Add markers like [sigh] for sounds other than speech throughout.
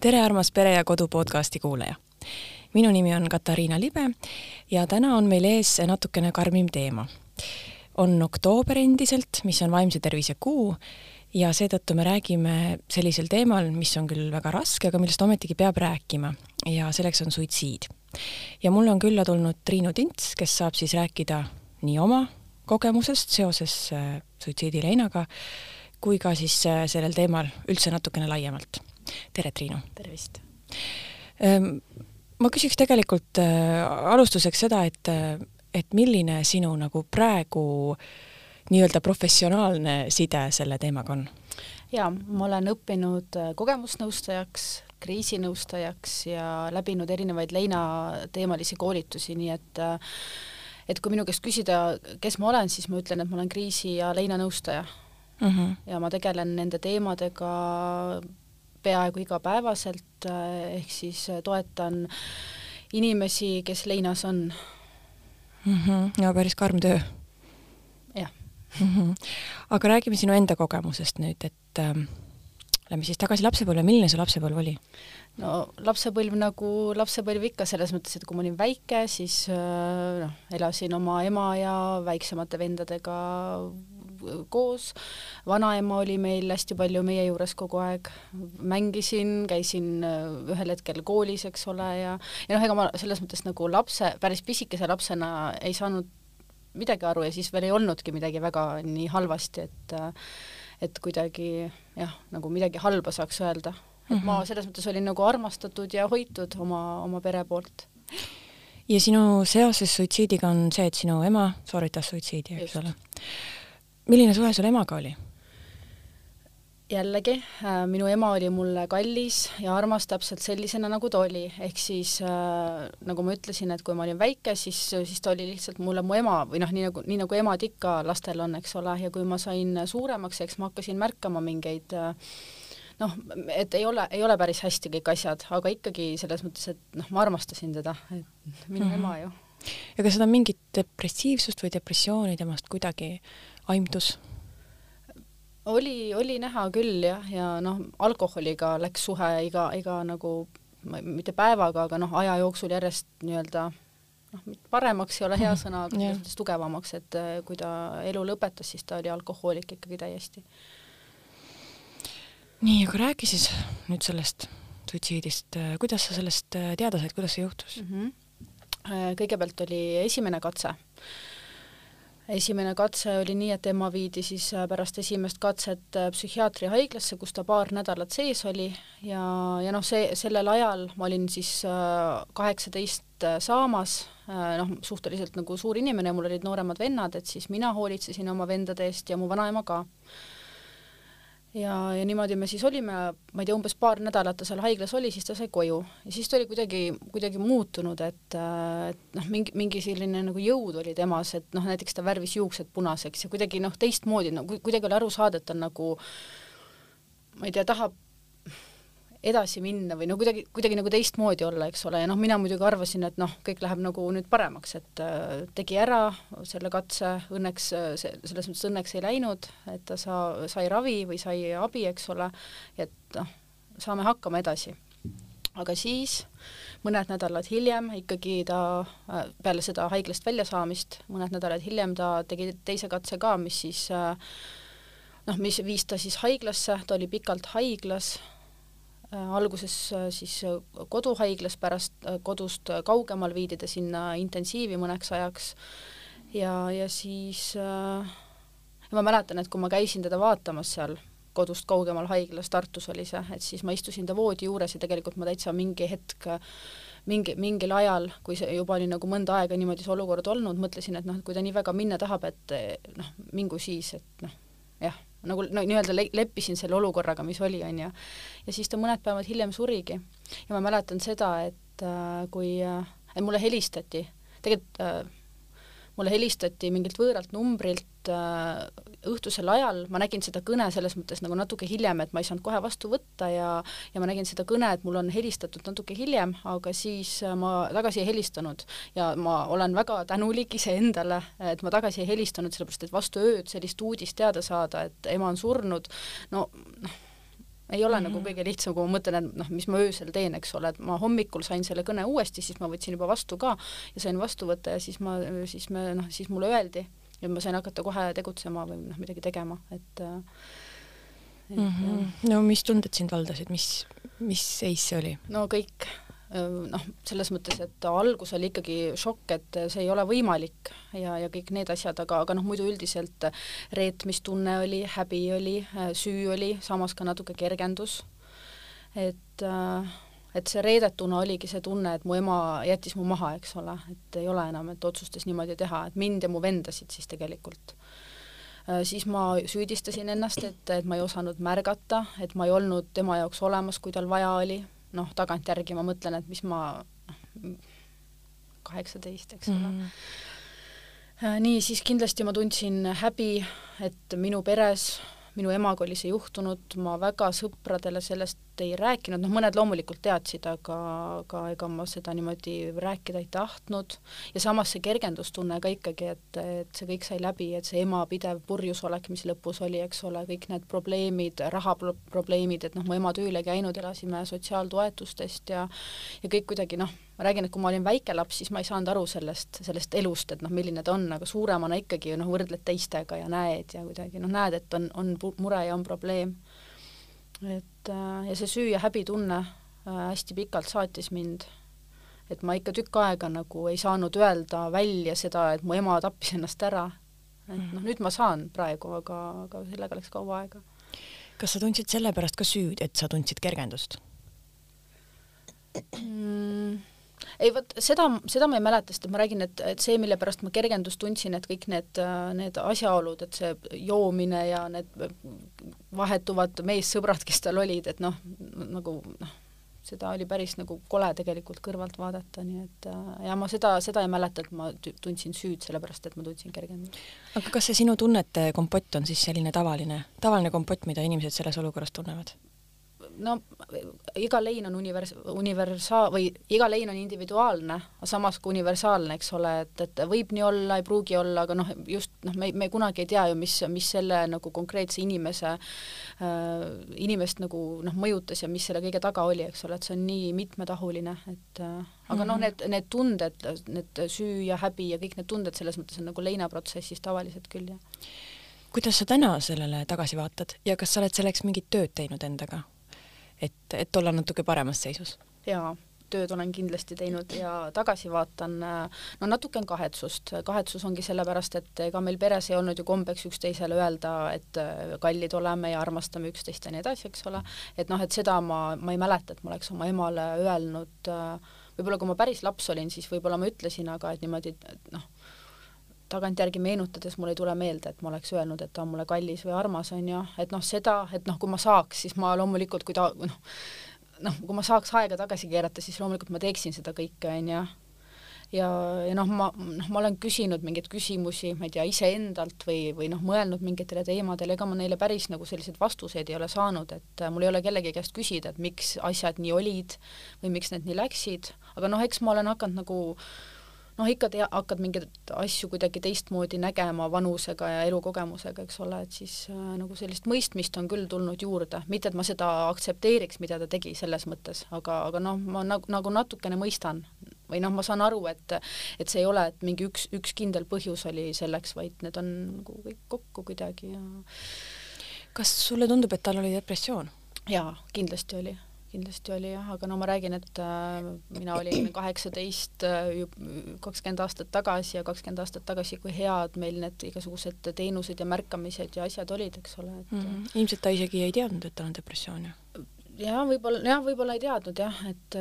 tere, armas Pere ja Kodu podcasti kuulaja! minu nimi on Katariina Libe ja täna on meil ees natukene karmim teema. on oktoober endiselt, mis on vaimse tervise kuu ja seetõttu me räägime sellisel teemal, mis on küll väga raske, aga millest ometigi peab rääkima ja selleks on suitsiid. ja mulle on külla tulnud Triinu Tints, kes saab siis rääkida nii oma kogemusest seoses äh, suitsiidileinaga kui ka siis äh, sellel teemal üldse natukene laiemalt. Tere, Triinu! tervist! Ehm, ma küsiks tegelikult äh, alustuseks seda, et, äh, et milline sinu nagu praegu nii-öelda professionaalne side selle teemaga on? jaa, ma olen õppinud kogemusnõustajaks, kriisinõustajaks ja läbinud erinevaid leinateemalisi koolitusi, nii et et kui minu käest küsida, kes ma olen, siis ma ütlen, et ma olen kriisi- ja leinanõustaja mm. -hmm. ja ma tegelen nende teemadega peaaegu igapäevaselt, eh, ehk siis eh, toetan inimesi, kes leinas on mm. -hmm. ja päris karm töö. jah mm. -hmm. aga räägime sinu enda kogemusest nüüd, et äh, lähme siis tagasi lapsepõlve, milline su lapsepõlv oli? no lapsepõlv nagu lapsepõlv ikka, selles mõttes, et kui ma olin väike, siis noh, elasin oma ema ja väiksemate vendadega koos, vanaema oli meil hästi palju meie juures kogu aeg, mängisin, käisin äh, ühel hetkel koolis, eks ole, ja ja noh, ega ma selles mõttes nagu lapse, päris pisikese lapsena ei saanud midagi aru ja siis veel ei olnudki midagi väga nii halvasti, et äh, et kuidagi jah, nagu midagi halba saaks öelda. et mm -hmm. ma selles mõttes olin nagu armastatud ja hoitud oma, oma pere poolt. Ja sinu seoses suitsiidiga on see, et sinu ema sooritas suitsiidi, eks ole milline suhe sul emaga oli? jällegi, äh, minu ema oli mulle kallis ja armas täpselt sellisena, nagu ta oli, ehk siis äh, nagu ma ütlesin, et kui ma olin väike, siis, siis ta oli lihtsalt mulle mu ema või noh, nii nagu, nii nagu emad ikka lastel on, eks ole, ja kui ma sain suuremaks, eks ma hakkasin märkama mingeid äh, noh, et ei ole, ei ole päris hästi kõik asjad, aga ikkagi selles mõttes, et noh, ma armastasin teda, et minu mm -hmm. ema ju. ja kas seda mingit depressiivsust või depressiooni temast kuidagi aimdus? oli, oli näha küll jah, ja noh, alkoholiga läks suhe iga, iga nagu mitte päevaga, aga noh, aja jooksul järjest nii-öelda noh, paremaks ei ole hea mhm. sõna, aga selles mõttes tugevamaks, et äh, kui ta elu lõpetas, siis ta oli alkohoolik ikkagi täiesti. nii, aga räägi siis nüüd sellest suitsiidist, kuidas sa sellest äh, teada said, kuidas see juhtus mm? -hmm. kõigepealt oli esimene katse esimene katse oli nii, et ema viidi siis äh, pärast esimest katset äh, psühhiaatriahaiglasse, kus ta paar nädalat sees oli. Ja, ja noh, see, sellel ajal ma olin siis äh, kaheksateist saamas, noh, suhteliselt nagu suur inimene, mul olid nooremad vennad, et siis mina hoolitsesin oma vendade eest ja mu vanaema ka ja, ja niimoodi me siis olime, ma ei tea, umbes paar nädalat ta seal haiglas oli, siis ta sai koju. Ja siis ta oli kuidagi, kuidagi muutunud, et, et noh, mingi, mingi selline nagu jõud oli temas, et noh, näiteks ta värvis juuksed punaseks ja kuidagi noh, teistmoodi nagu kuidagi oli aru saada, et ta on nagu ma ei tea, tahab edasi minna või no kuidagi, kuidagi nagu teistmoodi olla, eks ole, ja noh, mina muidugi arvasin, et noh, kõik läheb nagu nüüd paremaks, et äh, tegi ära selle katse, õnneks äh, see, selles mõttes õnneks ei läinud, et ta saa-, sai ravi või sai abi, eks ole, et noh, saame hakkama edasi. aga siis mõned nädalad hiljem ikkagi ta äh,, peale seda haiglast väljasaamist, mõned nädalad hiljem ta tegi teise katse ka, mis siis äh, noh, mis viis ta siis haiglasse, ta oli pikalt haiglas alguses äh, siis äh, koduhaiglas, pärast kodust kaugemal viidi ta sinna intensiivi mõneks ajaks. Ja, ja siis äh, ja ma mäletan, et kui ma käisin teda vaatamas seal kodust kaugemal haiglas, Tartus oli see, et siis ma istusin ta voodi juures ja tegelikult ma täitsa mingi hetk mingi, mingil ajal, kui see juba oli nagu mõnda aega niimoodi see olukord olnud, mõtlesin, et noh, et kui ta nii väga minna tahab, et noh, mingu siis, et noh, jah nagu no nii-öelda le leppisin selle olukorraga, mis oli, on ju. ja siis ta mõned päevad hiljem surigi. ja ma mäletan seda, et äh, kui äh,, mulle helistati, tegelikult äh, mulle helistati mingilt võõralt numbrilt äh, õhtusel ajal, ma nägin seda kõne selles mõttes nagu natuke hiljem, et ma ei saanud kohe vastu võtta ja ja ma nägin seda kõne, et mul on helistatud natuke hiljem, aga siis äh, ma tagasi ei helistanud ja ma olen väga tänulik iseendale, et ma tagasi ei helistanud, sellepärast et vastu ööd sellist uudist teada saada, et ema on surnud, no noh, ei ole mm -hmm. nagu kõige lihtsam, kui ma mõtlen, et noh, mis ma öösel teen, eks ole, et ma hommikul sain selle kõne uuesti, siis ma võtsin juba vastu ka ja sain vastu võtta ja siis ma, siis me noh, siis mulle öeldi ja ma sain hakata kohe tegutsema või noh, midagi tegema, et, et mm. -hmm. no mis tunded sind valdasid, mis, mis seis see oli? no kõik noh, selles mõttes, et algus oli ikkagi šokk, et see ei ole võimalik ja, ja kõik need asjad, aga, aga noh, muidu üldiselt reetmistunne oli, häbi oli, süü oli, samas ka natuke kergendus. et, et see reedetuna oligi see tunne, et mu ema jättis mu maha, eks ole, et ei ole enam, et otsustas niimoodi teha, et mind ja mu vendasid siis tegelikult siis ma süüdistasin ennast, et, et ma ei osanud märgata, et ma ei olnud tema jaoks olemas, kui tal vaja oli, noh, tagantjärgi ma mõtlen, et mis ma, kaheksateist, eks ole mm. -hmm. nii, siis kindlasti ma tundsin häbi, et minu peres minu emaga oli see juhtunud, ma väga sõpradele sellest ei rääkinud, noh, mõned loomulikult teadsid, aga, aga ega ma seda niimoodi rääkida ei tahtnud ja samas see kergendustunne ka ikkagi, et, et see kõik sai läbi, et see ema pidev purjusolek, mis lõpus oli, eks ole, kõik need probleemid, rahaprobleemid, et noh, mu ema tööl ei käinud, elasime sotsiaaltoetustest ja ja kõik kuidagi noh, ma räägin, et kui ma olin väike laps, siis ma ei saanud aru sellest, sellest elust, et noh, milline ta on, aga suuremana ikkagi noh, võrdled teistega ja näed ja kuidagi noh, näed, et on, on mure ja on probleem. Et äh, ja see süü ja häbitunne äh, hästi pikalt saatis mind, et ma ikka tükk aega nagu ei saanud öelda välja seda, et mu ema tappis ennast ära. et noh, nüüd ma saan praegu, aga, aga sellega läks kaua aega. kas sa tundsid selle pärast ka süüd, et sa tundsid kergendust mm.? Ei vot seda, seda ma ei mäleta, sest ma räägin, et, et see, mille pärast ma kergendust tundsin, et kõik need, need asjaolud, et see joomine ja need vahetuvad meessõbrad, kes tal olid, et noh, nagu noh, seda oli päris nagu kole tegelikult kõrvalt vaadata, nii et ja ma seda, seda ei mäleta, et ma tundsin süüd, sellepärast et ma tundsin kergendust. aga kas see sinu tunnete kompott on siis selline tavaline, tavaline kompott, mida inimesed selles olukorras tunnevad? No iga lein on univers-, universaal- või iga lein on individuaalne, samas ka universaalne, eks ole, et, et võib nii olla, ei pruugi olla, aga noh, just noh, me, me kunagi ei tea ju, mis, mis selle nagu konkreetse inimese äh,, inimest nagu noh, mõjutas ja mis selle kõige taga oli, eks ole, et see on nii mitmetahuline, et äh, aga noh, mhm. need, need tunded, need süü ja häbi ja kõik need tunded selles mõttes on nagu leinaprotsessis tavaliselt küll, jah. kuidas sa täna sellele tagasi vaatad ja kas sa oled selleks mingit tööd teinud endaga? Et, et olla natuke paremas seisus? jaa, tööd olen kindlasti teinud ja tagasi vaatan, no natuke on kahetsust, kahetsus ongi sellepärast, et ega meil peres ei olnud ju kombeks üksteisele öelda, et kallid oleme ja armastame üksteist ja nii edasi, eks ole, et noh, et seda ma, ma ei mäleta, et ma oleks oma emale öelnud, võib-olla kui ma päris laps olin, siis võib-olla ma ütlesin, aga et niimoodi, et noh, tagantjärgi meenutades mul ei tule meelde, et ma oleks öelnud, et ta on mulle kallis või armas, on ju, et noh, seda, et noh, kui ma saaks, siis ma loomulikult, kui ta noh, noh, kui ma saaks aega tagasi keerata, siis loomulikult ma teeksin seda kõike, on ju. ja, ja noh, ma, noh, ma olen küsinud mingeid küsimusi, ma ei tea, iseendalt või, või noh, mõelnud mingitele teemadele, ega ma neile päris nagu selliseid vastuseid ei ole saanud, et mul ei ole kellegi käest küsida, et miks asjad nii olid või miks need nii läksid, aga noh, eks ma olen hakanud nagu noh, ikka te hakkad mingeid asju kuidagi teistmoodi nägema vanusega ja elukogemusega, eks ole, et siis äh, nagu sellist mõistmist on küll tulnud juurde, mitte et ma seda aktsepteeriks, mida ta tegi selles mõttes, aga, aga noh, ma nagu, nagu natukene mõistan või noh, ma saan aru, et et see ei ole, et mingi üks, üks kindel põhjus oli selleks, vaid need on nagu kõik kokku kuidagi ja kas sulle tundub, et tal oli depressioon? jaa, kindlasti oli kindlasti oli jah, aga no ma räägin, et äh, mina olin [clears throat] kaheksateist äh, kakskümmend aastat tagasi ja kakskümmend aastat tagasi, kui head meil need igasugused teenused ja märkamised ja asjad olid, eks ole, et mm -hmm. ilmselt ta isegi ei teadnud, et tal on depressioon ju? jah, võib-olla, jah, võib-olla ei teadnud jah, et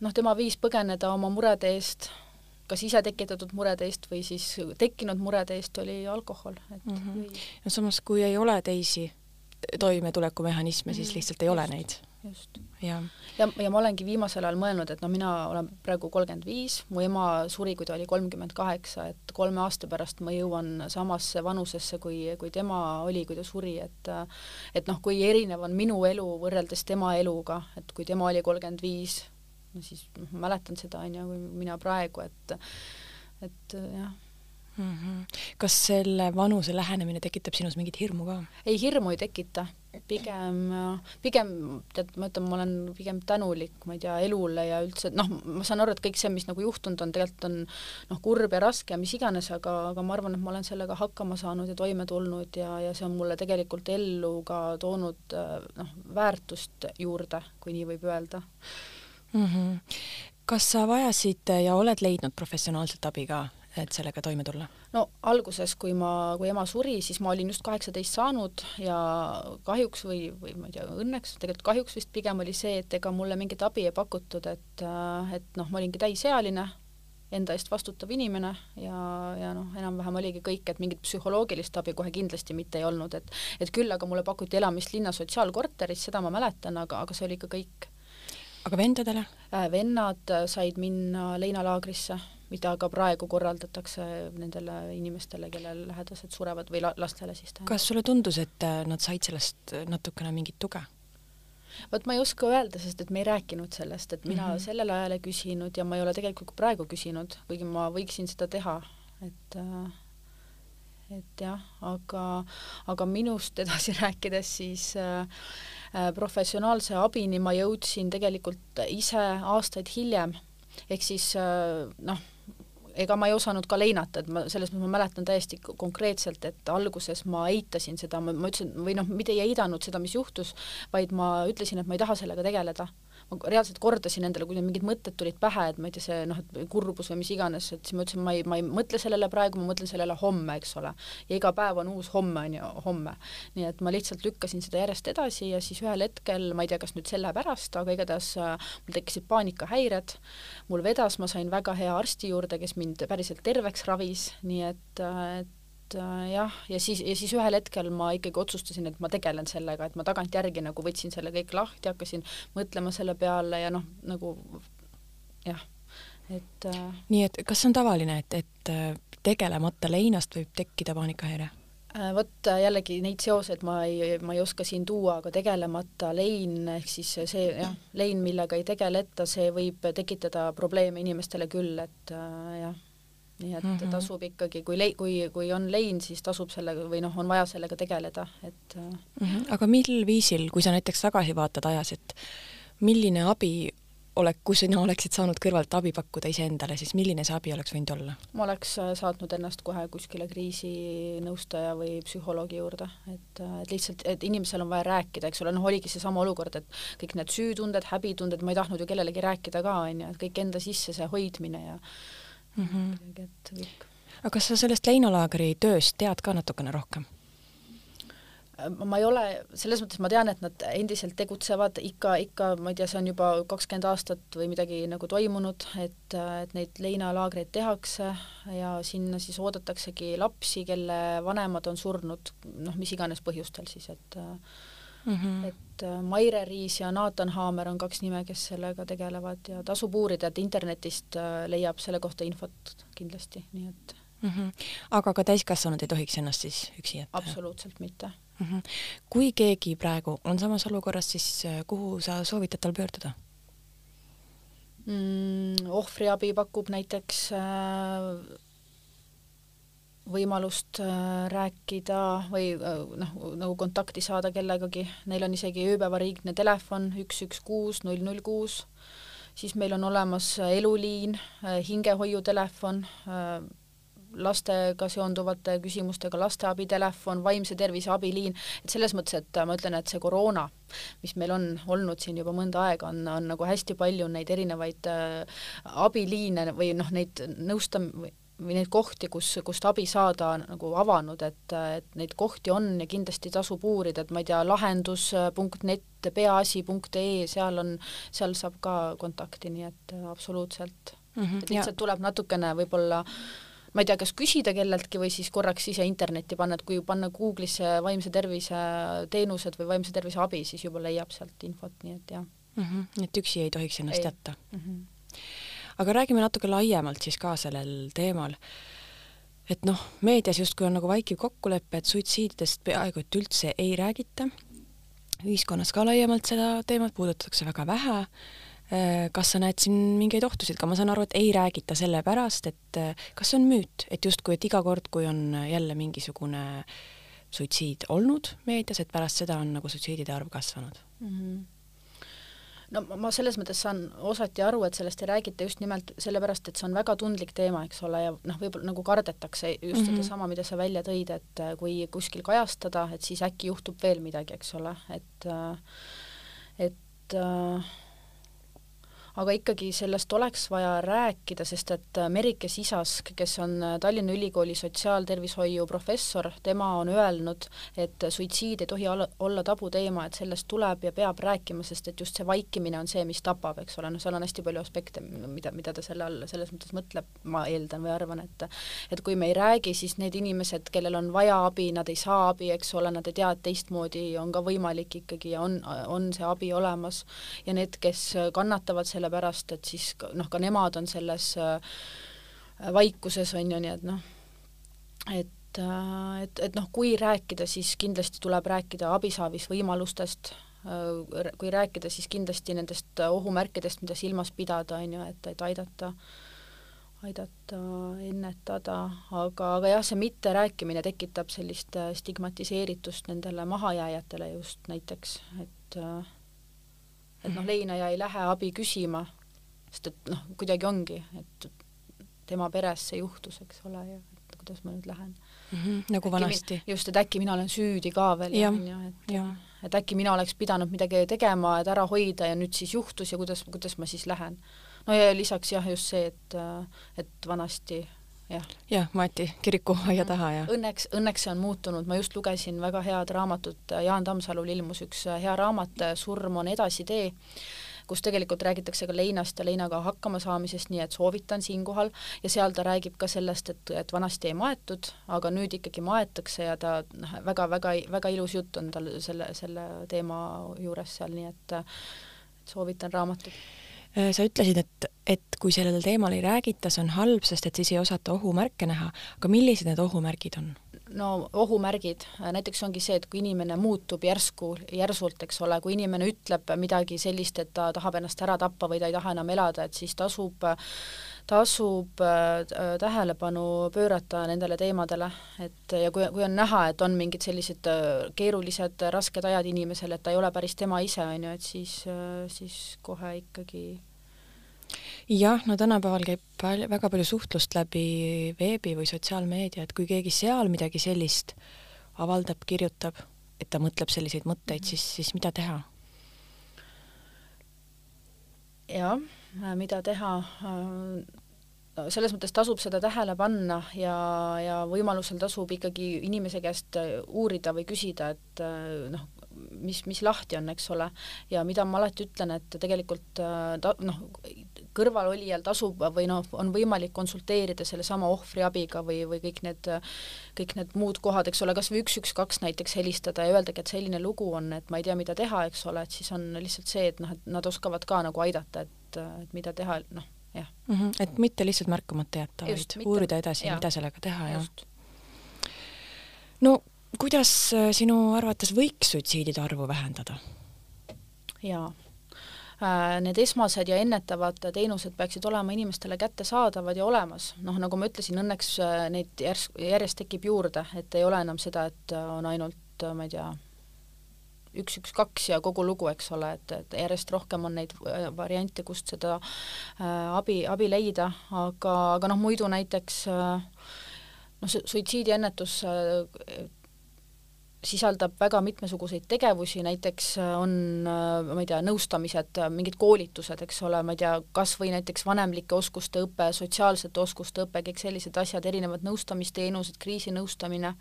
noh, tema viis põgeneda oma murede eest, kas ise tekitatud murede eest või siis tekkinud murede eest oli alkohol, et mm -hmm. ja samas, kui ei ole teisi toimetulekumehhanisme mm, -hmm. siis mhm. lihtsalt ei ole neid just. ja, ja, ja ma olengi viimasel ajal mõelnud, et no mina olen praegu kolmkümmend viis, mu ema suri, kui ta oli kolmkümmend kaheksa, et kolme aasta pärast ma jõuan samasse vanusesse, kui, kui tema oli, kui ta suri, et et noh, kui erinev on minu elu võrreldes tema eluga, et kui tema oli kolmkümmend viis, no siis noh, mäletan seda, on ju, kui mina praegu, et et jah mm. -hmm. kas selle vanuse lähenemine tekitab sinus mingit hirmu ka? ei, hirmu ei tekita pigem, pigem tead, ma ütlen, ma olen pigem tänulik, ma ei tea, elule ja üldse, noh, ma saan aru, et kõik see, mis nagu juhtunud on, tegelikult on noh, kurb ja raske ja mis iganes, aga, aga ma arvan, et ma olen sellega hakkama saanud ja toime tulnud ja, ja see on mulle tegelikult ellu ka toonud noh, väärtust juurde, kui nii võib öelda mm. -hmm. kas sa vajasid ja oled leidnud professionaalset abi ka et sellega toime tulla? no alguses, kui ma, kui ema suri, siis ma olin just kaheksateist saanud ja kahjuks või, või ma ei tea, õnneks, tegelikult kahjuks vist pigem oli see, et ega mulle mingit abi ei pakutud, et, et noh, ma olingi täisealine, enda eest vastutav inimene ja, ja noh, enam-vähem oligi kõik, et mingit psühholoogilist abi kohe kindlasti mitte ei olnud, et et küll aga mulle pakuti elamist linna sotsiaalkorteris, seda ma mäletan, aga, aga see oli ikka kõik. aga vendadele? Äh, vennad said minna leinalaagrisse mida ka praegu korraldatakse nendele inimestele, kellel lähedased surevad või la lastele siis tähendab. kas sulle tundus, et äh, nad said sellest natukene mingit tuge? vot ma ei oska öelda, sest et me ei rääkinud sellest, et mina mm -hmm. sellel ajal ei küsinud ja ma ei ole tegelikult ka praegu küsinud, kuigi ma võiksin seda teha, et äh, et jah, aga, aga minust [laughs] edasi rääkides, siis äh, äh, professionaalse abini ma jõudsin tegelikult ise aastaid hiljem, ehk siis äh, noh, ega ma ei osanud ka leinata, et ma selles mõttes ma mäletan täiesti konkreetselt, et alguses ma eitasin seda, ma, ma ütlesin, või noh, mitte ei eidanud seda, mis juhtus, vaid ma ütlesin, et ma ei taha sellega tegeleda ma reaalselt kordasin endale, kui mingid mõtted tulid pähe, et ma ei tea, see noh, et kurbus või mis iganes, et siis ma ütlesin, ma ei, ma ei mõtle sellele praegu, ma mõtlen sellele homme, eks ole. ja iga päev on uus homme, on ju, homme. nii et ma lihtsalt lükkasin seda järjest edasi ja siis ühel hetkel, ma ei tea, kas nüüd selle pärast, aga igatahes äh, mul tekkisid paanikahäired, mul vedas, ma sain väga hea arsti juurde, kes mind päriselt terveks ravis, nii et, äh, et jah, ja siis, ja siis ühel hetkel ma ikkagi otsustasin, et ma tegelen sellega, et ma tagantjärgi nagu võtsin selle kõik lahti, hakkasin mõtlema selle peale ja noh, nagu jah, et äh, nii et kas see on tavaline, et, et äh, tegelemata leinast võib tekkida paanikahäire? Äh, vot jällegi neid seoseid ma ei, ma ei oska siin tuua, aga tegelemata lein ehk siis see jah, lein, millega ei tegeleta, see võib tekitada probleeme inimestele küll, et äh, jah nii et mm -hmm. tasub ikkagi, kui lei-, kui, kui on lein, siis tasub sellega või noh, on vaja sellega tegeleda, et mm. -hmm. aga mil viisil, kui sa näiteks tagasi vaatad ajas, et milline abi olek-, kui sina oleksid saanud kõrvalt abi pakkuda iseendale, siis milline see abi oleks võinud olla? ma oleks äh, saatnud ennast kohe kuskile kriisinõustaja või psühholoogi juurde, et, äh, et lihtsalt, et inimesel on vaja rääkida, eks ole, noh, oligi seesama olukord, et kõik need süütunded, häbitunded, ma ei tahtnud ju kellelegi rääkida ka, on ju, et kõik enda sisse see hoidmine ja mm -hmm. kuidagi, et kõik. aga kas sa sellest leinalaagri tööst tead ka natukene rohkem? ma ei ole, selles mõttes ma tean, et nad endiselt tegutsevad ikka, ikka, ma ei tea, see on juba kakskümmend aastat või midagi nagu toimunud, et, et neid leinalaagreid tehakse ja sinna siis oodataksegi lapsi, kelle vanemad on surnud, noh, mis iganes põhjustel siis, et mm, -hmm. et äh, Maire Riis ja Naatan Haamer on kaks nime, kes sellega tegelevad ja tasub uurida, et internetist äh, leiab selle kohta infot kindlasti, nii et mm. -hmm. aga ka täiskasvanud ei tohiks ennast siis üksi jätta? absoluutselt mitte mm. -hmm. kui keegi praegu on samas olukorras, siis äh, kuhu sa soovitad tal pöörduda? mm,? ohvriabi pakub näiteks äh, võimalust äh, rääkida või äh, noh, nagu kontakti saada kellegagi, neil on isegi ööpäevariigne telefon üks, üks, kuus, null, null, kuus, siis meil on olemas eluliin, äh, hingehoiutelefon, lastega seonduvate küsimustega lasteabitelefon, vaimse tervise abiliin, et selles mõttes, et ma ütlen, et see koroona, mis meil on olnud siin juba mõnda aega, on, on nagu hästi palju neid erinevaid abiliine või noh, neid nõustam- või neid kohti, kus, kust abi saada nagu avanud, et, et neid kohti on ja kindlasti tasub uurida, et ma ei tea, lahendus.net, peaasi.ee, seal on, seal saab ka kontakti, nii et absoluutselt mm. -hmm, et lihtsalt ja. tuleb natukene võib-olla ma ei tea, kas küsida kelleltki või siis korraks ise internetti panna, et kui panna Google'isse vaimse tervise teenused või vaimse tervise abi, siis juba leiab sealt infot, nii et jah mm. -hmm, et üksi ei tohiks ennast ei. jätta mm. -hmm aga räägime natuke laiemalt siis ka sellel teemal. et noh, meedias justkui on nagu vaikiv kokkulepe, et suitsiididest peaaegu et üldse ei räägita. ühiskonnas ka laiemalt seda teemat puudutatakse väga vähe. Äh, kas sa näed siin mingeid ohtusid ka, ma saan aru, et ei räägita sellepärast, et äh, kas see on müüt, et justkui, et iga kord, kui on jälle mingisugune suitsiid olnud meedias, et pärast seda on nagu suitsiidide arv kasvanud mm? -hmm no ma selles mõttes saan osati aru, et sellest ei räägita just nimelt sellepärast, et see on väga tundlik teema, eks ole, ja noh, võib-olla nagu kardetakse just mm -hmm. sedasama, mida sa välja tõid, et äh, kui kuskil kajastada, et siis äkki juhtub veel midagi, eks ole, et äh, et äh, aga ikkagi sellest oleks vaja rääkida, sest et äh, Merike Sisask, kes on äh, Tallinna Ülikooli sotsiaaltervishoiu professor, tema on öelnud, et suitsiid ei tohi olla tabuteema, et sellest tuleb ja peab rääkima, sest et just see vaikimine on see, mis tapab, eks ole, noh, seal on hästi palju aspekte, mida, mida ta selle all selles mõttes mõtleb, ma eeldan või arvan, et et kui me ei räägi, siis need inimesed, kellel on vaja abi, nad ei saa abi, eks ole, nad ei tea, et teistmoodi on ka võimalik ikkagi ja on, on see abi olemas. Ja need, kes kannatavad selle sellepärast et siis noh, ka nemad on selles äh, vaikuses, on ju, nii et noh, et, äh, et, et noh, kui rääkida, siis kindlasti tuleb rääkida abisaavis võimalustest, äh, kui rääkida, siis kindlasti nendest ohumärkidest, mida silmas pidada, on ju, et, et aidata, aidata ennetada, aga, aga jah, see mitterääkimine tekitab sellist stigmatiseeritust nendele mahajääjatele just näiteks, et et noh, leinaja ei lähe abi küsima, sest et noh, kuidagi ongi, et tema peres see juhtus, eks ole, ja et kuidas ma nüüd lähen mm. -hmm, nagu vanasti. just, et äkki mina olen süüdi ka veel ja, ja et ja. et äkki mina oleks pidanud midagi tegema, et ära hoida ja nüüd siis juhtus ja kuidas, kuidas ma siis lähen. no ja lisaks jah, just see, et, et vanasti jah. jah, maeti kirikuaia [laughs] taha ja õnneks, õnneks see on muutunud, ma just lugesin väga head raamatut, Jaan Tammsalul ilmus üks hea raamat Surm on edasitee kus tegelikult räägitakse ka leinast ja leinaga hakkama saamisest, nii et soovitan siinkohal, ja seal ta räägib ka sellest, et, et vanasti ei maetud, aga nüüd ikkagi maetakse ja ta noh, väga-väga, väga ilus jutt on tal selle, selle teema juures seal, nii et, et soovitan raamatut. äh, sa ütlesid, et, et kui sellel teemal ei räägita, see on halb, sest et siis ei osata ohumärke näha, aga millised need ohumärgid on? No ohumärgid, näiteks ongi see, et kui inimene muutub järsku, järsult, eks ole, kui inimene ütleb midagi sellist, et ta tahab ennast ära tappa või ta ei taha enam elada, et siis tasub, tasub äh, tähelepanu pöörata nendele teemadele, et ja kui, kui on näha, et on mingid sellised äh, keerulised, rasked ajad inimesel, et ta ei ole päris tema ise, on ju, et siis, äh, siis kohe ikkagi jah, no tänapäeval käib palju, väga palju suhtlust läbi veebi või sotsiaalmeedia, et kui keegi seal midagi sellist avaldab, kirjutab, et ta mõtleb selliseid mõtteid, siis, siis mida teha? jah, mida teha, selles mõttes tasub seda tähele panna ja, ja võimalusel tasub ikkagi inimese käest uurida või küsida, et noh, mis, mis lahti on, eks ole, ja mida ma alati ütlen, et tegelikult ta noh, kõrvalolijal tasub või noh, on võimalik konsulteerida sellesama ohvriabiga või, või kõik need, kõik need muud kohad, eks ole, kas või üks, üks, kaks näiteks helistada ja öeldagi, et selline lugu on, et ma ei tea, mida teha, eks ole, et siis on lihtsalt see, et noh, et nad oskavad ka nagu aidata, et, et mida teha, noh, jah. Mm. -hmm, et mitte lihtsalt märkamata jätta, vaid uurida edasi, mida sellega teha ja no kuidas äh, sinu arvates võiks suitsiidide arvu vähendada? jaa Äh, need esmased ja ennetavad teenused peaksid olema inimestele kättesaadavad ja olemas. noh, nagu ma ütlesin, õnneks äh, neid järsk, järjest tekib juurde, et ei ole enam seda, et on ainult, ma ei tea, üks, üks, kaks ja kogu lugu, eks ole, et, et järjest rohkem on neid variante, kust seda abi, abi leida, aga, aga noh, muidu näiteks noh, suitsiidiennetus sisaldab väga mitmesuguseid tegevusi, näiteks äh, on, äh, ma ei tea, nõustamised, äh, mingid koolitused, eks ole, ma ei tea, kas või näiteks vanemlike oskuste õpe, sotsiaalsete oskuste õpe, kõik sellised asjad, erinevad nõustamisteenused, kriisinõustamine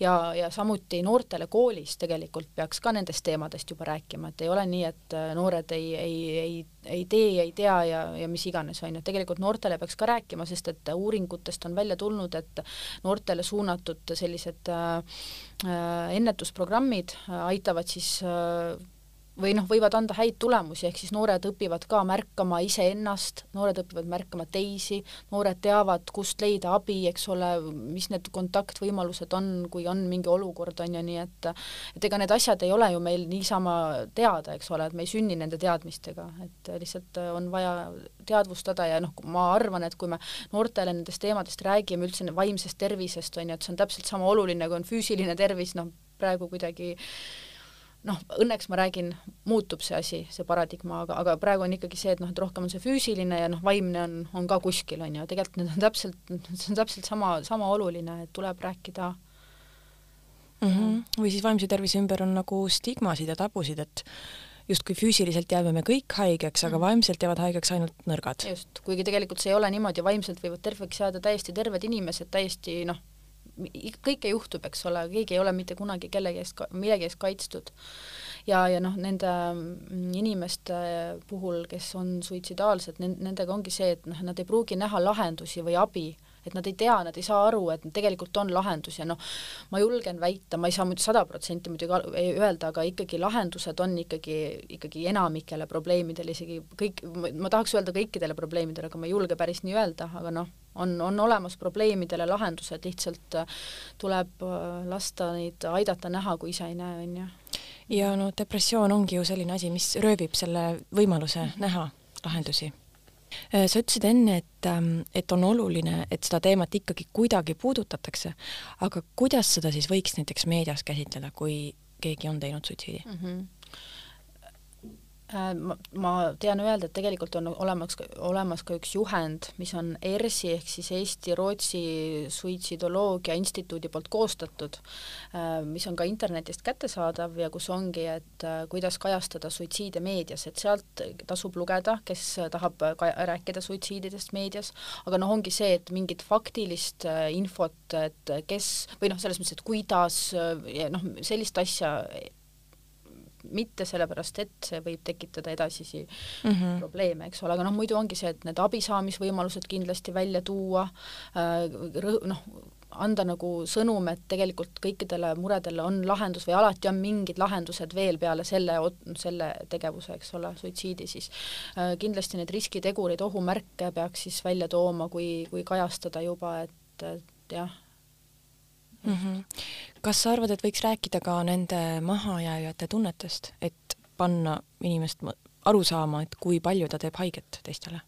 ja, ja samuti noortele koolis tegelikult peaks ka nendest teemadest juba rääkima, et ei ole nii, et noored ei, ei, ei ei tee, ei tea ja, ja mis iganes, on ju, tegelikult noortele peaks ka rääkima, sest et uuringutest on välja tulnud, et noortele suunatud sellised äh, ennetusprogrammid aitavad siis äh, või noh, võivad anda häid tulemusi, ehk siis noored õpivad ka märkama iseennast, noored õpivad märkama teisi, noored teavad, kust leida abi, eks ole, mis need kontaktvõimalused on, kui on mingi olukord, on ju, nii et et ega need asjad ei ole ju meil niisama teada, eks ole, et me ei sünni nende teadmistega, et lihtsalt on vaja teadvustada ja noh, ma arvan, et kui me noortele nendest teemadest räägime, üldse vaimsest tervisest, on ju, et see on täpselt sama oluline, kui on füüsiline tervis, noh, praegu kuidagi noh, õnneks ma räägin, muutub see asi, see paradigma, aga, aga praegu on ikkagi see, et noh, et rohkem on see füüsiline ja noh, vaimne on, on ka kuskil, on ju, tegelikult need on täpselt, see on täpselt sama, sama oluline, et tuleb rääkida mm. -hmm. või siis vaimse tervise ümber on nagu stigmasid ja tabusid, et justkui füüsiliselt jääme me kõik haigeks, aga mhm. vaimselt jäävad haigeks ainult nõrgad. just, kuigi tegelikult see ei ole niimoodi, vaimselt võivad terveks jääda täiesti terved inimesed, täiesti noh, kõike juhtub, eks ole, keegi ei ole mitte kunagi kellegi eest, millegi eest kaitstud. ja, ja noh, nende mm, inimeste puhul, kes on suitsidaalsed, nendega ongi see, et noh, nad ei pruugi näha lahendusi või abi et nad ei tea, nad ei saa aru, et tegelikult on lahendus ja noh, ma julgen väita, ma ei saa muidu sada protsenti muidugi öelda, aga ikkagi lahendused on ikkagi, ikkagi enamikele probleemidele, isegi kõik, ma tahaks öelda kõikidele probleemidele, aga ma ei julge päris nii öelda, aga noh, on, on olemas probleemidele lahendused, lihtsalt äh, tuleb äh, lasta neid aidata näha, kui ise ei näe, on ju. ja no depressioon ongi ju selline asi, mis röövib selle võimaluse näha lahendusi Äh, sa ütlesid enne, et, ähm, et on oluline, et seda teemat ikkagi kuidagi puudutatakse, aga kuidas seda siis võiks näiteks meedias käsitleda, kui keegi on teinud suitsiidi mm? -hmm ma, ma tean öelda, et tegelikult on olemas, olemas ka üks juhend, mis on ERSi ehk siis Eesti-Rootsi suitsidoloogia instituudi poolt koostatud, äh, mis on ka internetist kättesaadav ja kus ongi, et äh, kuidas kajastada suitsiide meedias, et sealt tasub lugeda, kes tahab ka rääkida suitsiididest meedias, aga noh, ongi see, et mingit faktilist infot, et kes või noh, selles mõttes, et kuidas noh, sellist asja mitte sellepärast, et see võib tekitada edasisi mm -hmm. probleeme, eks ole, aga noh, muidu ongi see, et need abisaamisvõimalused kindlasti välja tuua äh,, noh, anda nagu sõnum, et tegelikult kõikidele muredele on lahendus või alati on mingid lahendused veel peale selle, selle tegevuse, eks ole, suitsiidi siis äh,. kindlasti neid riskitegureid, ohumärke peaks siis välja tooma, kui, kui kajastada juba, et, et jah mm. -hmm. kas sa arvad, et võiks rääkida ka nende mahajääjate tunnetest, et panna inimest aru saama, et kui palju ta teeb haiget teistele?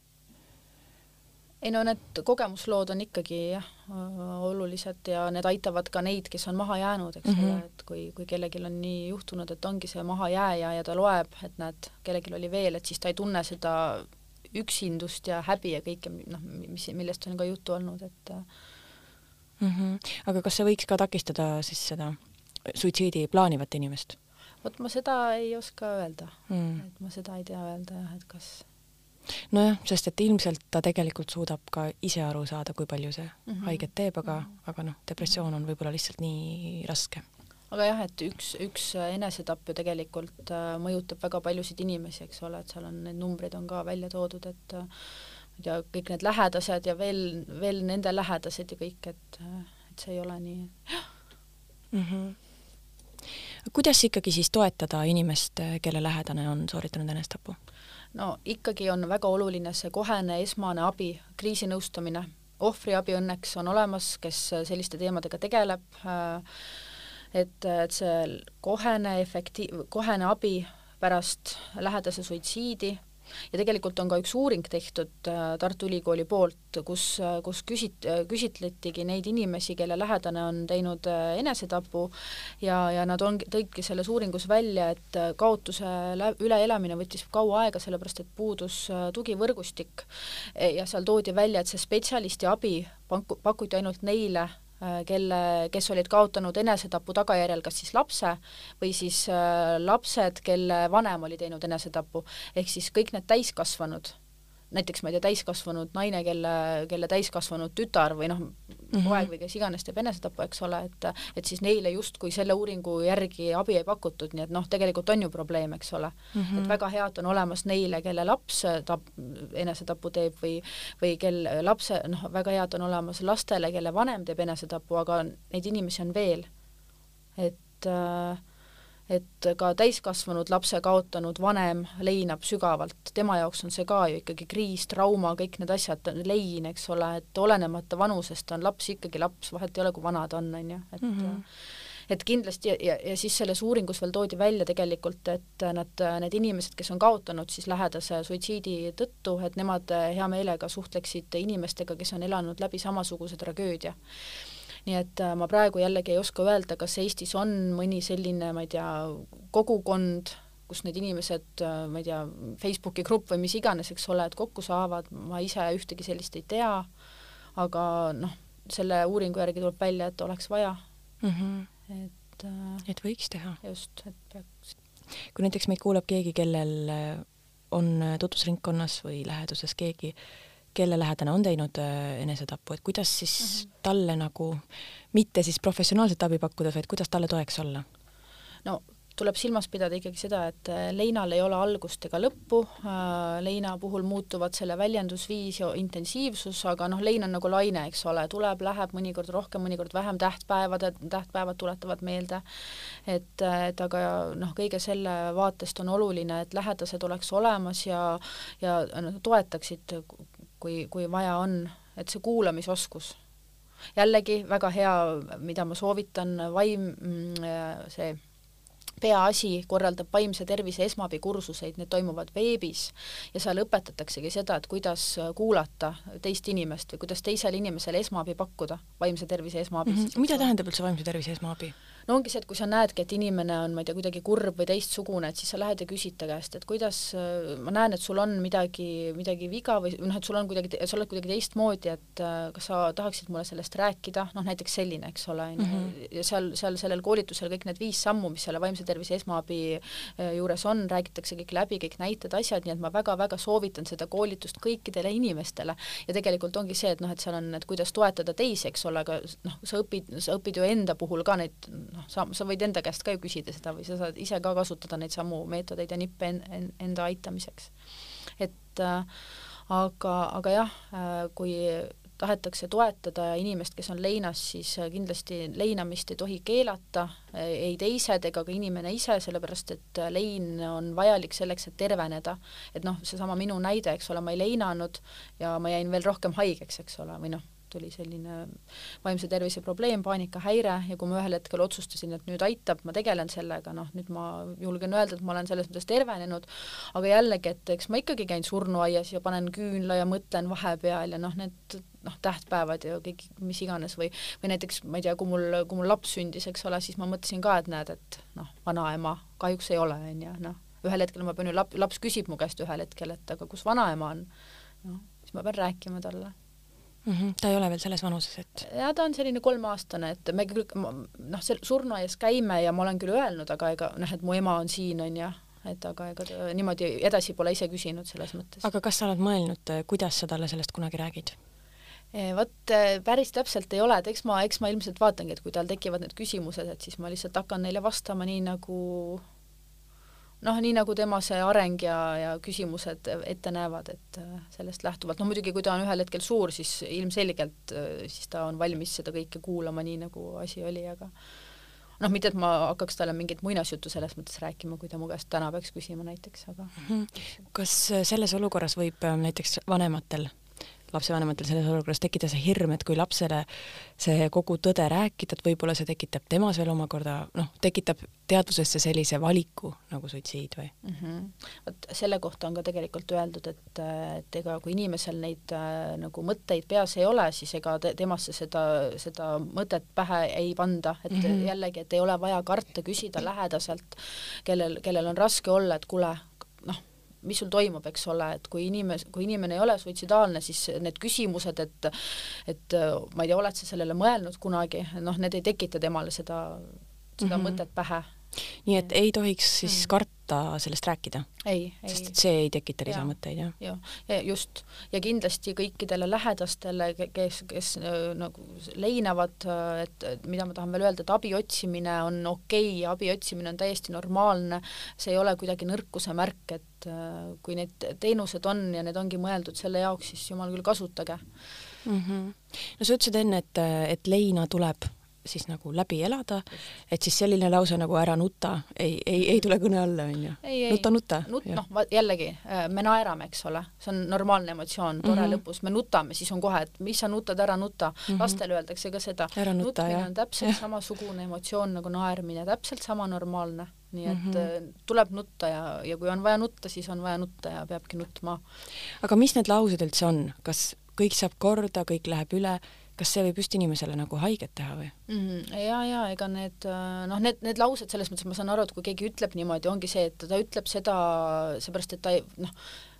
ei no need kogemuslood on ikkagi jah, olulised ja need aitavad ka neid, kes on maha jäänud, eks mm -hmm. ole, et kui, kui kellelgi on nii juhtunud, et ongi see mahajääja ja ta loeb, et näed, kellelgi oli veel, et siis ta ei tunne seda üksindust ja häbi ja kõike, noh, mis, millest on ka juttu olnud, et mm. -hmm. aga kas see võiks ka takistada siis seda suitsiidi plaanivat inimest? vot ma seda ei oska öelda mm., et ma seda ei tea öelda jah, et kas nojah, sest et ilmselt ta tegelikult suudab ka ise aru saada, kui palju see mm -hmm. haiget teeb, aga mm, -hmm. aga noh, depressioon on võib-olla lihtsalt nii raske. aga jah, et üks, üks enesetapp ju tegelikult äh, mõjutab väga paljusid inimesi, eks ole, et seal on need numbrid on ka välja toodud, et äh, ja kõik need lähedased ja veel, veel nende lähedased ja kõik, et, et see ei ole nii mm. -hmm. kuidas ikkagi siis toetada inimest, kelle lähedane on sooritanud enestapu? no ikkagi on väga oluline see kohene esmane abi, kriisinõustamine, ohvriabi õnneks on olemas, kes selliste teemadega tegeleb, et, et see kohene efektiiv, kohene abi pärast lähedase suitsiidi ja tegelikult on ka üks uuring tehtud äh, Tartu Ülikooli poolt, kus, äh, kus küsit-, küsitletigi neid inimesi, kelle lähedane on teinud äh, enesetapu ja, ja nad on, tõidki selles uuringus välja, et kaotuse üleelamine võttis kaua aega, sellepärast et puudus tugivõrgustik. Ja seal toodi välja, et see spetsialisti abi paku-, pakuti ainult neile Äh, kelle, kes olid kaotanud enesetapu tagajärjel kas siis lapse või siis äh, lapsed, kelle vanem oli teinud enesetapu, ehk siis kõik need täiskasvanud näiteks ma ei tea, täiskasvanud naine, kelle, kelle täiskasvanud tütar või noh mm -hmm., poeg või kes iganes teeb enesetapu, eks ole, et et siis neile justkui selle uuringu järgi abi ei pakutud, nii et noh, tegelikult on ju probleem, eks ole mm. -hmm. et väga hea, et on olemas neile, kelle laps tap-, enesetapu teeb või või kel lapse, noh, väga hea, et on olemas lastele, kelle vanem teeb enesetapu, aga neid inimesi on veel. et äh, et ka täiskasvanud lapse kaotanud vanem leinab sügavalt, tema jaoks on see ka ju ikkagi kriis, trauma, kõik need asjad, lein, eks ole, et olenemata vanusest on laps ikkagi laps, vahet ei ole, kui vana ta on, on ju, et mm -hmm et kindlasti ja, ja, ja siis selles uuringus veel toodi välja tegelikult, et nad, need inimesed, kes on kaotanud siis lähedase suitsiidi tõttu, et nemad hea meelega suhtleksid inimestega, kes on elanud läbi samasuguse tragöödia nii et äh, ma praegu jällegi ei oska öelda, kas Eestis on mõni selline, ma ei tea, kogukond, kus need inimesed, äh, ma ei tea, Facebooki grupp või mis iganes, eks ole, et kokku saavad, ma ise ühtegi sellist ei tea, aga noh, selle uuringu järgi tuleb välja, et oleks vaja mm. -hmm. et äh, et võiks teha. just, et peaks. kui näiteks meid kuulab keegi, kellel on tutvusringkonnas või läheduses keegi, kelle lähedane on teinud äh, enesetapu, et kuidas siis mm -hmm. talle nagu mitte siis professionaalset abi pakkuda, vaid kuidas talle toeks olla? no tuleb silmas pidada ikkagi seda, et äh, leinal ei ole algust ega lõppu, äh, leina puhul muutuvad selle väljendusviis ja intensiivsus, aga noh, lein on nagu laine, eks ole, tuleb, läheb mõnikord rohkem, mõnikord vähem, tähtpäevad, tähtpäevad tuletavad meelde, et, et aga noh, kõige selle vaatest on oluline, et lähedased oleks olemas ja, ja noh, toetaksid kui, kui vaja on, et see kuulamisoskus. jällegi väga hea, mida ma soovitan, vaim, mm, see peaasi korraldab vaimse tervise esmaabikursuseid, need toimuvad veebis ja seal õpetataksegi seda, et kuidas kuulata teist inimest või kuidas teisele inimesele esmaabi pakkuda, vaimse tervise esmaabi mm. -hmm. mida tähendab üldse vaimse tervise esmaabi? No ongi see, et kui sa näedki, et inimene on, ma ei tea, kuidagi kurb või teistsugune, et siis sa lähed ja küsid ta käest, et kuidas, ma näen, et sul on midagi, midagi viga või noh, et sul on kuidagi, sa oled kuidagi teistmoodi, et kas sa tahaksid mulle sellest rääkida, noh näiteks selline, eks ole, on ju, mhm. ja seal, seal sellel koolitusel kõik need viis sammu, mis selle vaimse tervise esmaabi äh, juures on, räägitakse kõik läbi, kõik näited, asjad, nii et ma väga-väga soovitan seda koolitust kõikidele inimestele. Ja tegelikult ongi see, et noh, et seal on, et kuidas toetada teisi, eks ole, aga noh, sa õpid, sa õpid ju enda puhul ka neid noh, sa, sa võid enda käest ka ju küsida seda või sa saad ise ka kasutada neid samu meetodeid ja nippe en, en, enda aitamiseks. et äh, aga, aga jah äh,, kui tahetakse toetada inimest, kes on leinas, siis äh, kindlasti leinamist ei tohi keelata, ei teised ega ka inimene ise, sellepärast et äh, lein on vajalik selleks, et terveneda. et noh, seesama minu näide, eks ole, ma ei leinanud ja ma jäin veel rohkem haigeks, eks ole, või noh, tuli selline vaimse tervise probleem, paanikahäire ja kui ma ühel hetkel otsustasin, et nüüd aitab, ma tegelen sellega, noh nüüd ma julgen öelda, et ma olen selles mõttes tervenenud, aga jällegi, et eks ma ikkagi käin surnuaias ja panen küünla ja mõtlen vahepeal ja noh, need noh, tähtpäevad ja kõik mis iganes või, või näiteks ma ei tea, kui mul, kui mul laps sündis, eks ole, siis ma mõtlesin ka, et näed, et noh, vanaema kahjuks ei ole, on ju, noh, ühel hetkel ma pean ju, lap-, laps küsib mu käest ühel hetkel, et aga kus vanaema on, noh, siis ma pean rääkima talle mm. -hmm. ta ei ole veel selles vanuses, et? ja ta on selline kolmeaastane, et me küll noh, seal surnuaias käime ja ma olen küll öelnud, aga ega noh, et mu ema on siin, on ju, et aga ega ta niimoodi edasi pole ise küsinud selles mõttes. aga kas sa oled mõelnud, kuidas sa talle sellest kunagi räägid? E, vot e, päris täpselt ei ole, et eks ma, eks ma ilmselt vaatangi, et kui tal tekivad need küsimused, et siis ma lihtsalt hakkan neile vastama nii, nagu noh, nii nagu tema see areng ja, ja küsimused ette näevad, et äh, sellest lähtuvalt, no muidugi, kui ta on ühel hetkel suur, siis ilmselgelt äh, siis ta on valmis seda kõike kuulama, nii nagu asi oli, aga noh, mitte et ma hakkaks talle mingit muinasjuttu selles mõttes rääkima, kui ta mu käest täna peaks küsima näiteks, aga mhm. kas selles olukorras võib äh, näiteks vanematel lapsevanematel selles olukorras tekkida see hirm, et kui lapsele see kogu tõde rääkida, et võib-olla see tekitab temas veel omakorda noh, tekitab teadvusesse sellise valiku nagu suitsiid või mm? -hmm. vot selle kohta on ka tegelikult öeldud, et, et ega kui inimesel neid äh, nagu mõtteid peas ei ole, siis ega te, temasse seda, seda mõtet pähe ei panda, et mm -hmm. jällegi, et ei ole vaja karta küsida lähedaselt, kellel, kellel on raske olla, et kuule, mis sul toimub, eks ole, et kui inimes-, kui inimene ei ole suitsidaalne, siis need küsimused, et et ma ei tea, oled sa sellele mõelnud kunagi, noh, need ei tekita temale seda, seda mm -hmm. mõtet pähe nii et ei tohiks siis mm. karta sellest rääkida? ei, ei. sest et see ei tekita lisamõtteid, jah? jah, ja just. ja kindlasti kõikidele lähedastele, kes, kes nagu leinavad, et mida ma tahan veel öelda, et abi otsimine on okei okay, abi otsimine on täiesti normaalne, see ei ole kuidagi nõrkuse märk, et kui need teenused on ja need ongi mõeldud selle jaoks, siis jumal küll, kasutage mm. -hmm. no sa ütlesid enne, et, et leina tuleb siis nagu läbi elada, et siis selline lause nagu ära nuta ei, ei, ei tule kõne alla, onju. nuta, nuta. nut-, noh, jällegi, äh, me naerame, eks ole, see on normaalne emotsioon, tore mm -hmm. lõbus, me nutame, siis on kohe, et mis sa nutad, ära nuta mm. -hmm. lastele öeldakse ka seda. nutmine on täpselt ja. samasugune emotsioon nagu naermine, täpselt sama normaalne nii et mm -hmm. tuleb nutta ja, ja kui on vaja nutta, siis on vaja nutta ja peabki nutma. aga mis need laused üldse on, kas kõik saab korda, kõik läheb üle kas see võib just inimesele nagu haiget teha või? Mm,? ja, ja ega need noh, need, need laused selles mõttes ma saan aru, et kui keegi ütleb niimoodi, ongi see, et ta ütleb seda seepärast, et ta ei noh,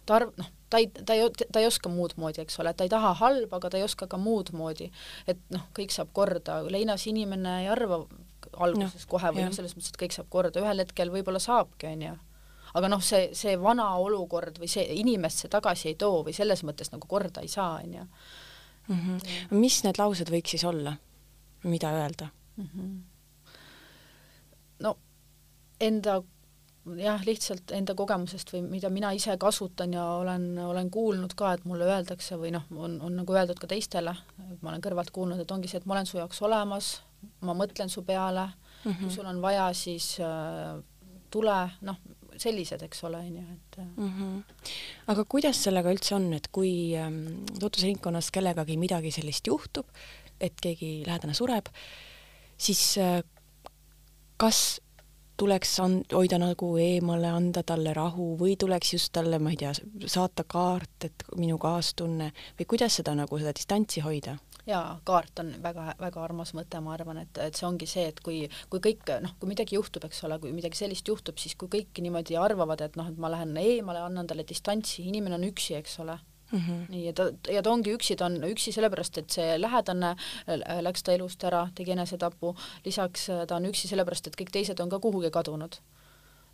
ta arv-, noh, ta ei, ta ei, ta ei oska muud moodi, eks ole, ta ei taha halba, aga ta ei oska ka muud moodi. et noh, kõik saab korda, leinas inimene ei arva alguses no, kohe või noh, selles mõttes, et kõik saab korda, ühel hetkel võib-olla saabki, onju aga noh, see, see vana olukord või see inimest see tagasi ei too või selles mõttes nagu korda ei saa, onju mm. -hmm. mis need laused võiks siis olla, mida öelda mm? -hmm. no enda jah, lihtsalt enda kogemusest või mida mina ise kasutan ja olen, olen kuulnud ka, et mulle öeldakse või noh, on, on nagu öeldud ka teistele, ma olen kõrvalt kuulnud, et ongi see, et ma olen su jaoks olemas, ma mõtlen su peale mm, -hmm. kui mhm. sul on vaja, siis äh, tule, noh, sellised, eks ole, on ju, et mm. -hmm. Aga kuidas sellega üldse on, et kui ähm, tutvusringkonnas kellegagi midagi sellist juhtub, et keegi lähedane sureb, siis äh, kas tuleks an-, hoida nagu eemale, anda talle rahu või tuleks just talle, ma ei tea, saata kaart, et minu kaastunne või kuidas seda nagu, seda distantsi hoida? Jaa, kaart on väga-väga armas mõte, ma arvan, et, et see ongi see, et kui, kui kõik noh, kui midagi juhtub, eks ole, kui midagi sellist juhtub, siis kui kõik niimoodi arvavad, et noh, et ma lähen eemale, annan talle distantsi, inimene on üksi, eks ole. Mm -hmm. nii, ja ta, ja ta ongi üksi, ta on üksi sellepärast, et see lähedane läks ta elust ära, tegi enesetapu, lisaks ta on üksi sellepärast, et kõik teised on ka kuhugi kadunud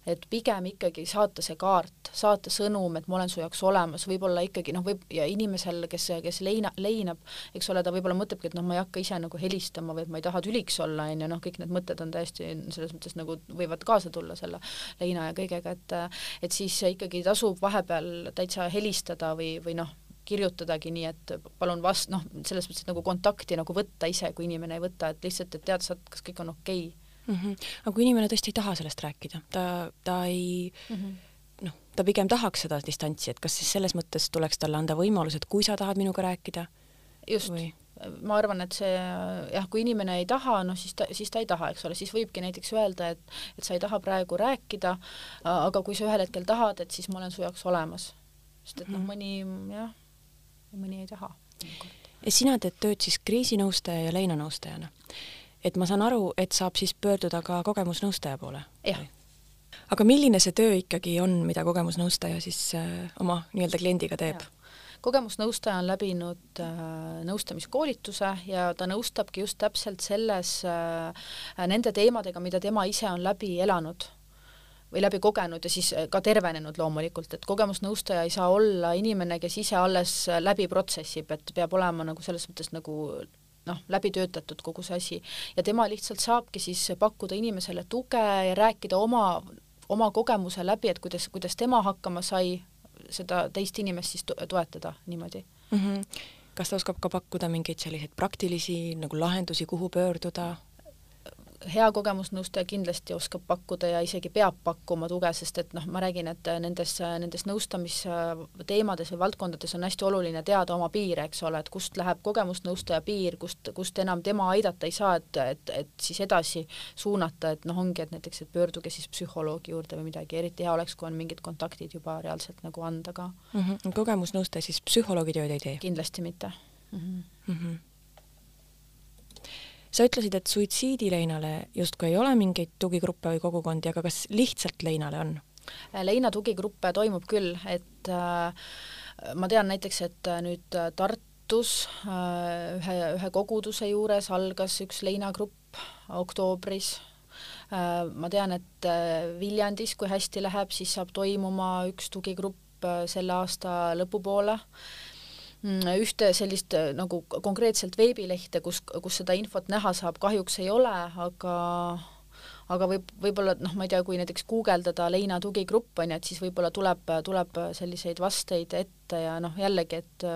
et pigem ikkagi saata see kaart, saata sõnum, et ma olen su jaoks olemas, võib-olla ikkagi noh, võib ja inimesel, kes, kes leina, leinab, eks ole, ta võib-olla mõtlebki, et noh, ma ei hakka ise nagu helistama või et ma ei taha tüliks olla, on ju, noh, kõik need mõtted on täiesti selles mõttes nagu võivad kaasa tulla selle leina ja kõigega, et et siis ikkagi tasub vahepeal täitsa helistada või, või noh, kirjutadagi nii, et palun vast-, noh, selles mõttes, et nagu kontakti nagu võtta ise, kui inimene ei võta, et lihtsalt, et teada saada, kas kõik on okei. okay mm. -hmm. aga kui inimene tõesti ei taha sellest rääkida, ta, ta ei mm -hmm. noh, ta pigem tahaks seda distantsi, et kas siis selles mõttes tuleks talle anda võimalus, et kui sa tahad minuga rääkida? just või? ma arvan, et see jah, kui inimene ei taha, noh siis ta, siis ta ei taha, eks ole, siis võibki näiteks öelda, et, et sa ei taha praegu rääkida, aga kui sa ühel hetkel tahad, et siis ma olen su jaoks olemas. sest et noh, mhm. mõni jah, mõni ei taha. ja sina teed tööd siis kriisinõustaja ja leinanõustajana et ma saan aru, et saab siis pöörduda ka kogemusnõustaja poole? jah. aga milline see töö ikkagi on, mida kogemusnõustaja siis äh, oma nii-öelda kliendiga teeb? kogemusnõustaja on läbinud äh, nõustamiskoolituse ja ta nõustabki just täpselt selles äh,, nende teemadega, mida tema ise on läbi elanud või läbi kogenud ja siis äh, ka tervenenud loomulikult, et kogemusnõustaja ei saa olla inimene, kes ise alles läbi protsessib, et peab olema nagu selles mõttes nagu noh, läbi töötatud kogu see asi ja tema lihtsalt saabki siis pakkuda inimesele tuge ja rääkida oma, oma kogemuse läbi, et kuidas, kuidas tema hakkama sai, seda teist inimest siis toetada niimoodi mm. -hmm. kas ta oskab ka pakkuda mingeid selliseid praktilisi nagu lahendusi, kuhu pöörduda? Hea kogemusnõustaja kindlasti oskab pakkuda ja isegi peab pakkuma tuge, sest et noh, ma räägin, et nendes, nendes nõustamisteemades või valdkondades on hästi oluline teada oma piire, eks ole, et kust läheb kogemusnõustaja piir, kust, kust enam tema aidata ei saa, et, et, et siis edasi suunata, et noh, ongi, et näiteks, et pöörduge siis psühholoogi juurde või midagi, eriti hea oleks, kui on mingid kontaktid juba reaalselt nagu anda ka mm. -hmm. kogemusnõustaja siis psühholoogi tööd ei tee? kindlasti mitte mm. -hmm. Mm -hmm sa ütlesid, et suitsiidileinale justkui ei ole mingeid tugigruppe või kogukondi, aga kas lihtsalt leinale on? leina tugigruppe toimub küll, et äh, ma tean näiteks, et äh, nüüd äh, Tartus äh, ühe, ühe koguduse juures algas üks leinagrupp oktoobris äh,. ma tean, et äh, Viljandis, kui hästi läheb, siis saab toimuma üks tugigrupp selle aasta lõpupoole ühte sellist äh, nagu konkreetselt veebilehte, kus, kus seda infot näha saab, kahjuks ei ole, aga aga võib, võib-olla noh, ma ei tea, kui näiteks guugeldada Leina tugigrupp on ju, et siis võib-olla tuleb, tuleb selliseid vasteid ette ja noh, jällegi, et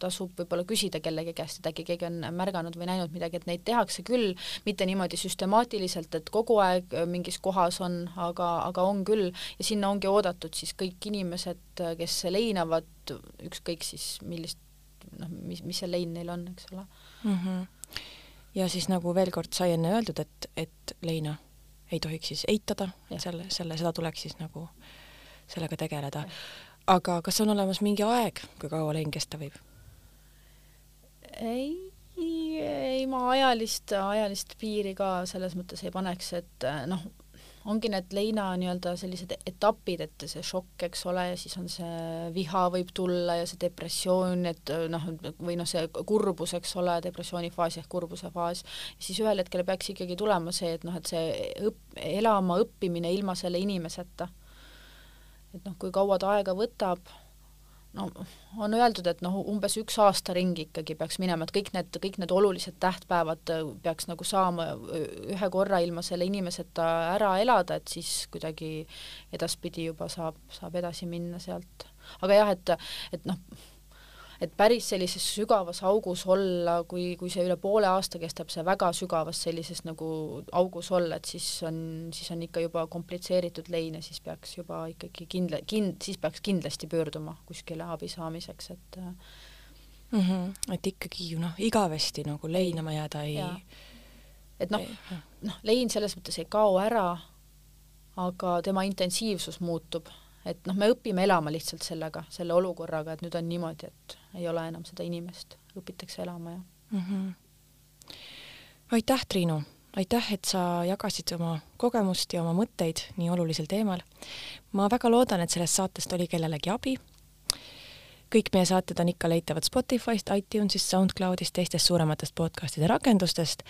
tasub võib-olla küsida kellegi käest, et äkki keegi on märganud või näinud midagi, et neid tehakse küll, mitte niimoodi süstemaatiliselt, et kogu aeg mingis kohas on, aga, aga on küll. Ja sinna ongi oodatud siis kõik inimesed, kes leinavad, ükskõik siis millist noh, mis, mis see lein neil on, eks ole mm. -hmm. ja siis nagu veel kord sai enne öeldud, et, et leina ei tohiks siis eitada, selle, selle, seda tuleks siis nagu sellega tegeleda. aga kas on olemas mingi aeg, kui kaua lein kesta võib? ei, ei ma ajalist, ajalist piiri ka selles mõttes ei paneks, et noh, ongi need leina nii-öelda sellised etapid, et see šokk, eks ole, ja siis on see viha võib tulla ja see depressioon, et noh, või noh, see kurbus, eks ole, depressioonifaas ehk kurbuse faas, siis ühel hetkel peaks ikkagi tulema see, et noh, et see õpp-, elama õppimine ilma selle inimeseta. et noh, kui kaua ta aega võtab no on öeldud, et noh, umbes üks aasta ringi ikkagi peaks minema, et kõik need, kõik need olulised tähtpäevad äh, peaks nagu saama äh, ühe korra ilma selle inimeseta ära elada, et siis kuidagi edaspidi juba saab, saab edasi minna sealt. aga jah, et, et noh, et päris sellises sügavas augus olla, kui, kui see üle poole aasta kestab, see väga sügavas sellises nagu augus olla, et siis on, siis on ikka juba komplitseeritud lein ja siis peaks juba ikkagi kindla-, kind-, siis peaks kindlasti pöörduma kuskile abi saamiseks, et mm -hmm. et ikkagi noh, igavesti nagu leinama jääda ei ja. et noh, noh, lein selles mõttes ei kao ära, aga tema intensiivsus muutub et noh, me õpime elama lihtsalt sellega, selle olukorraga, et nüüd on niimoodi, et ei ole enam seda inimest, õpitakse elama ja mm. -hmm. aitäh, Triinu, aitäh, et sa jagasid oma kogemust ja oma mõtteid nii olulisel teemal. ma väga loodan, et sellest saatest oli kellelegi abi. kõik meie saated on ikka leitavad Spotify'st, iTunes'ist, SoundCloud'ist, teistest suurematest podcast'ide rakendustest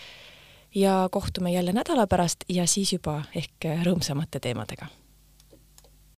ja kohtume jälle nädala pärast ja siis juba ehk rõõmsamate teemadega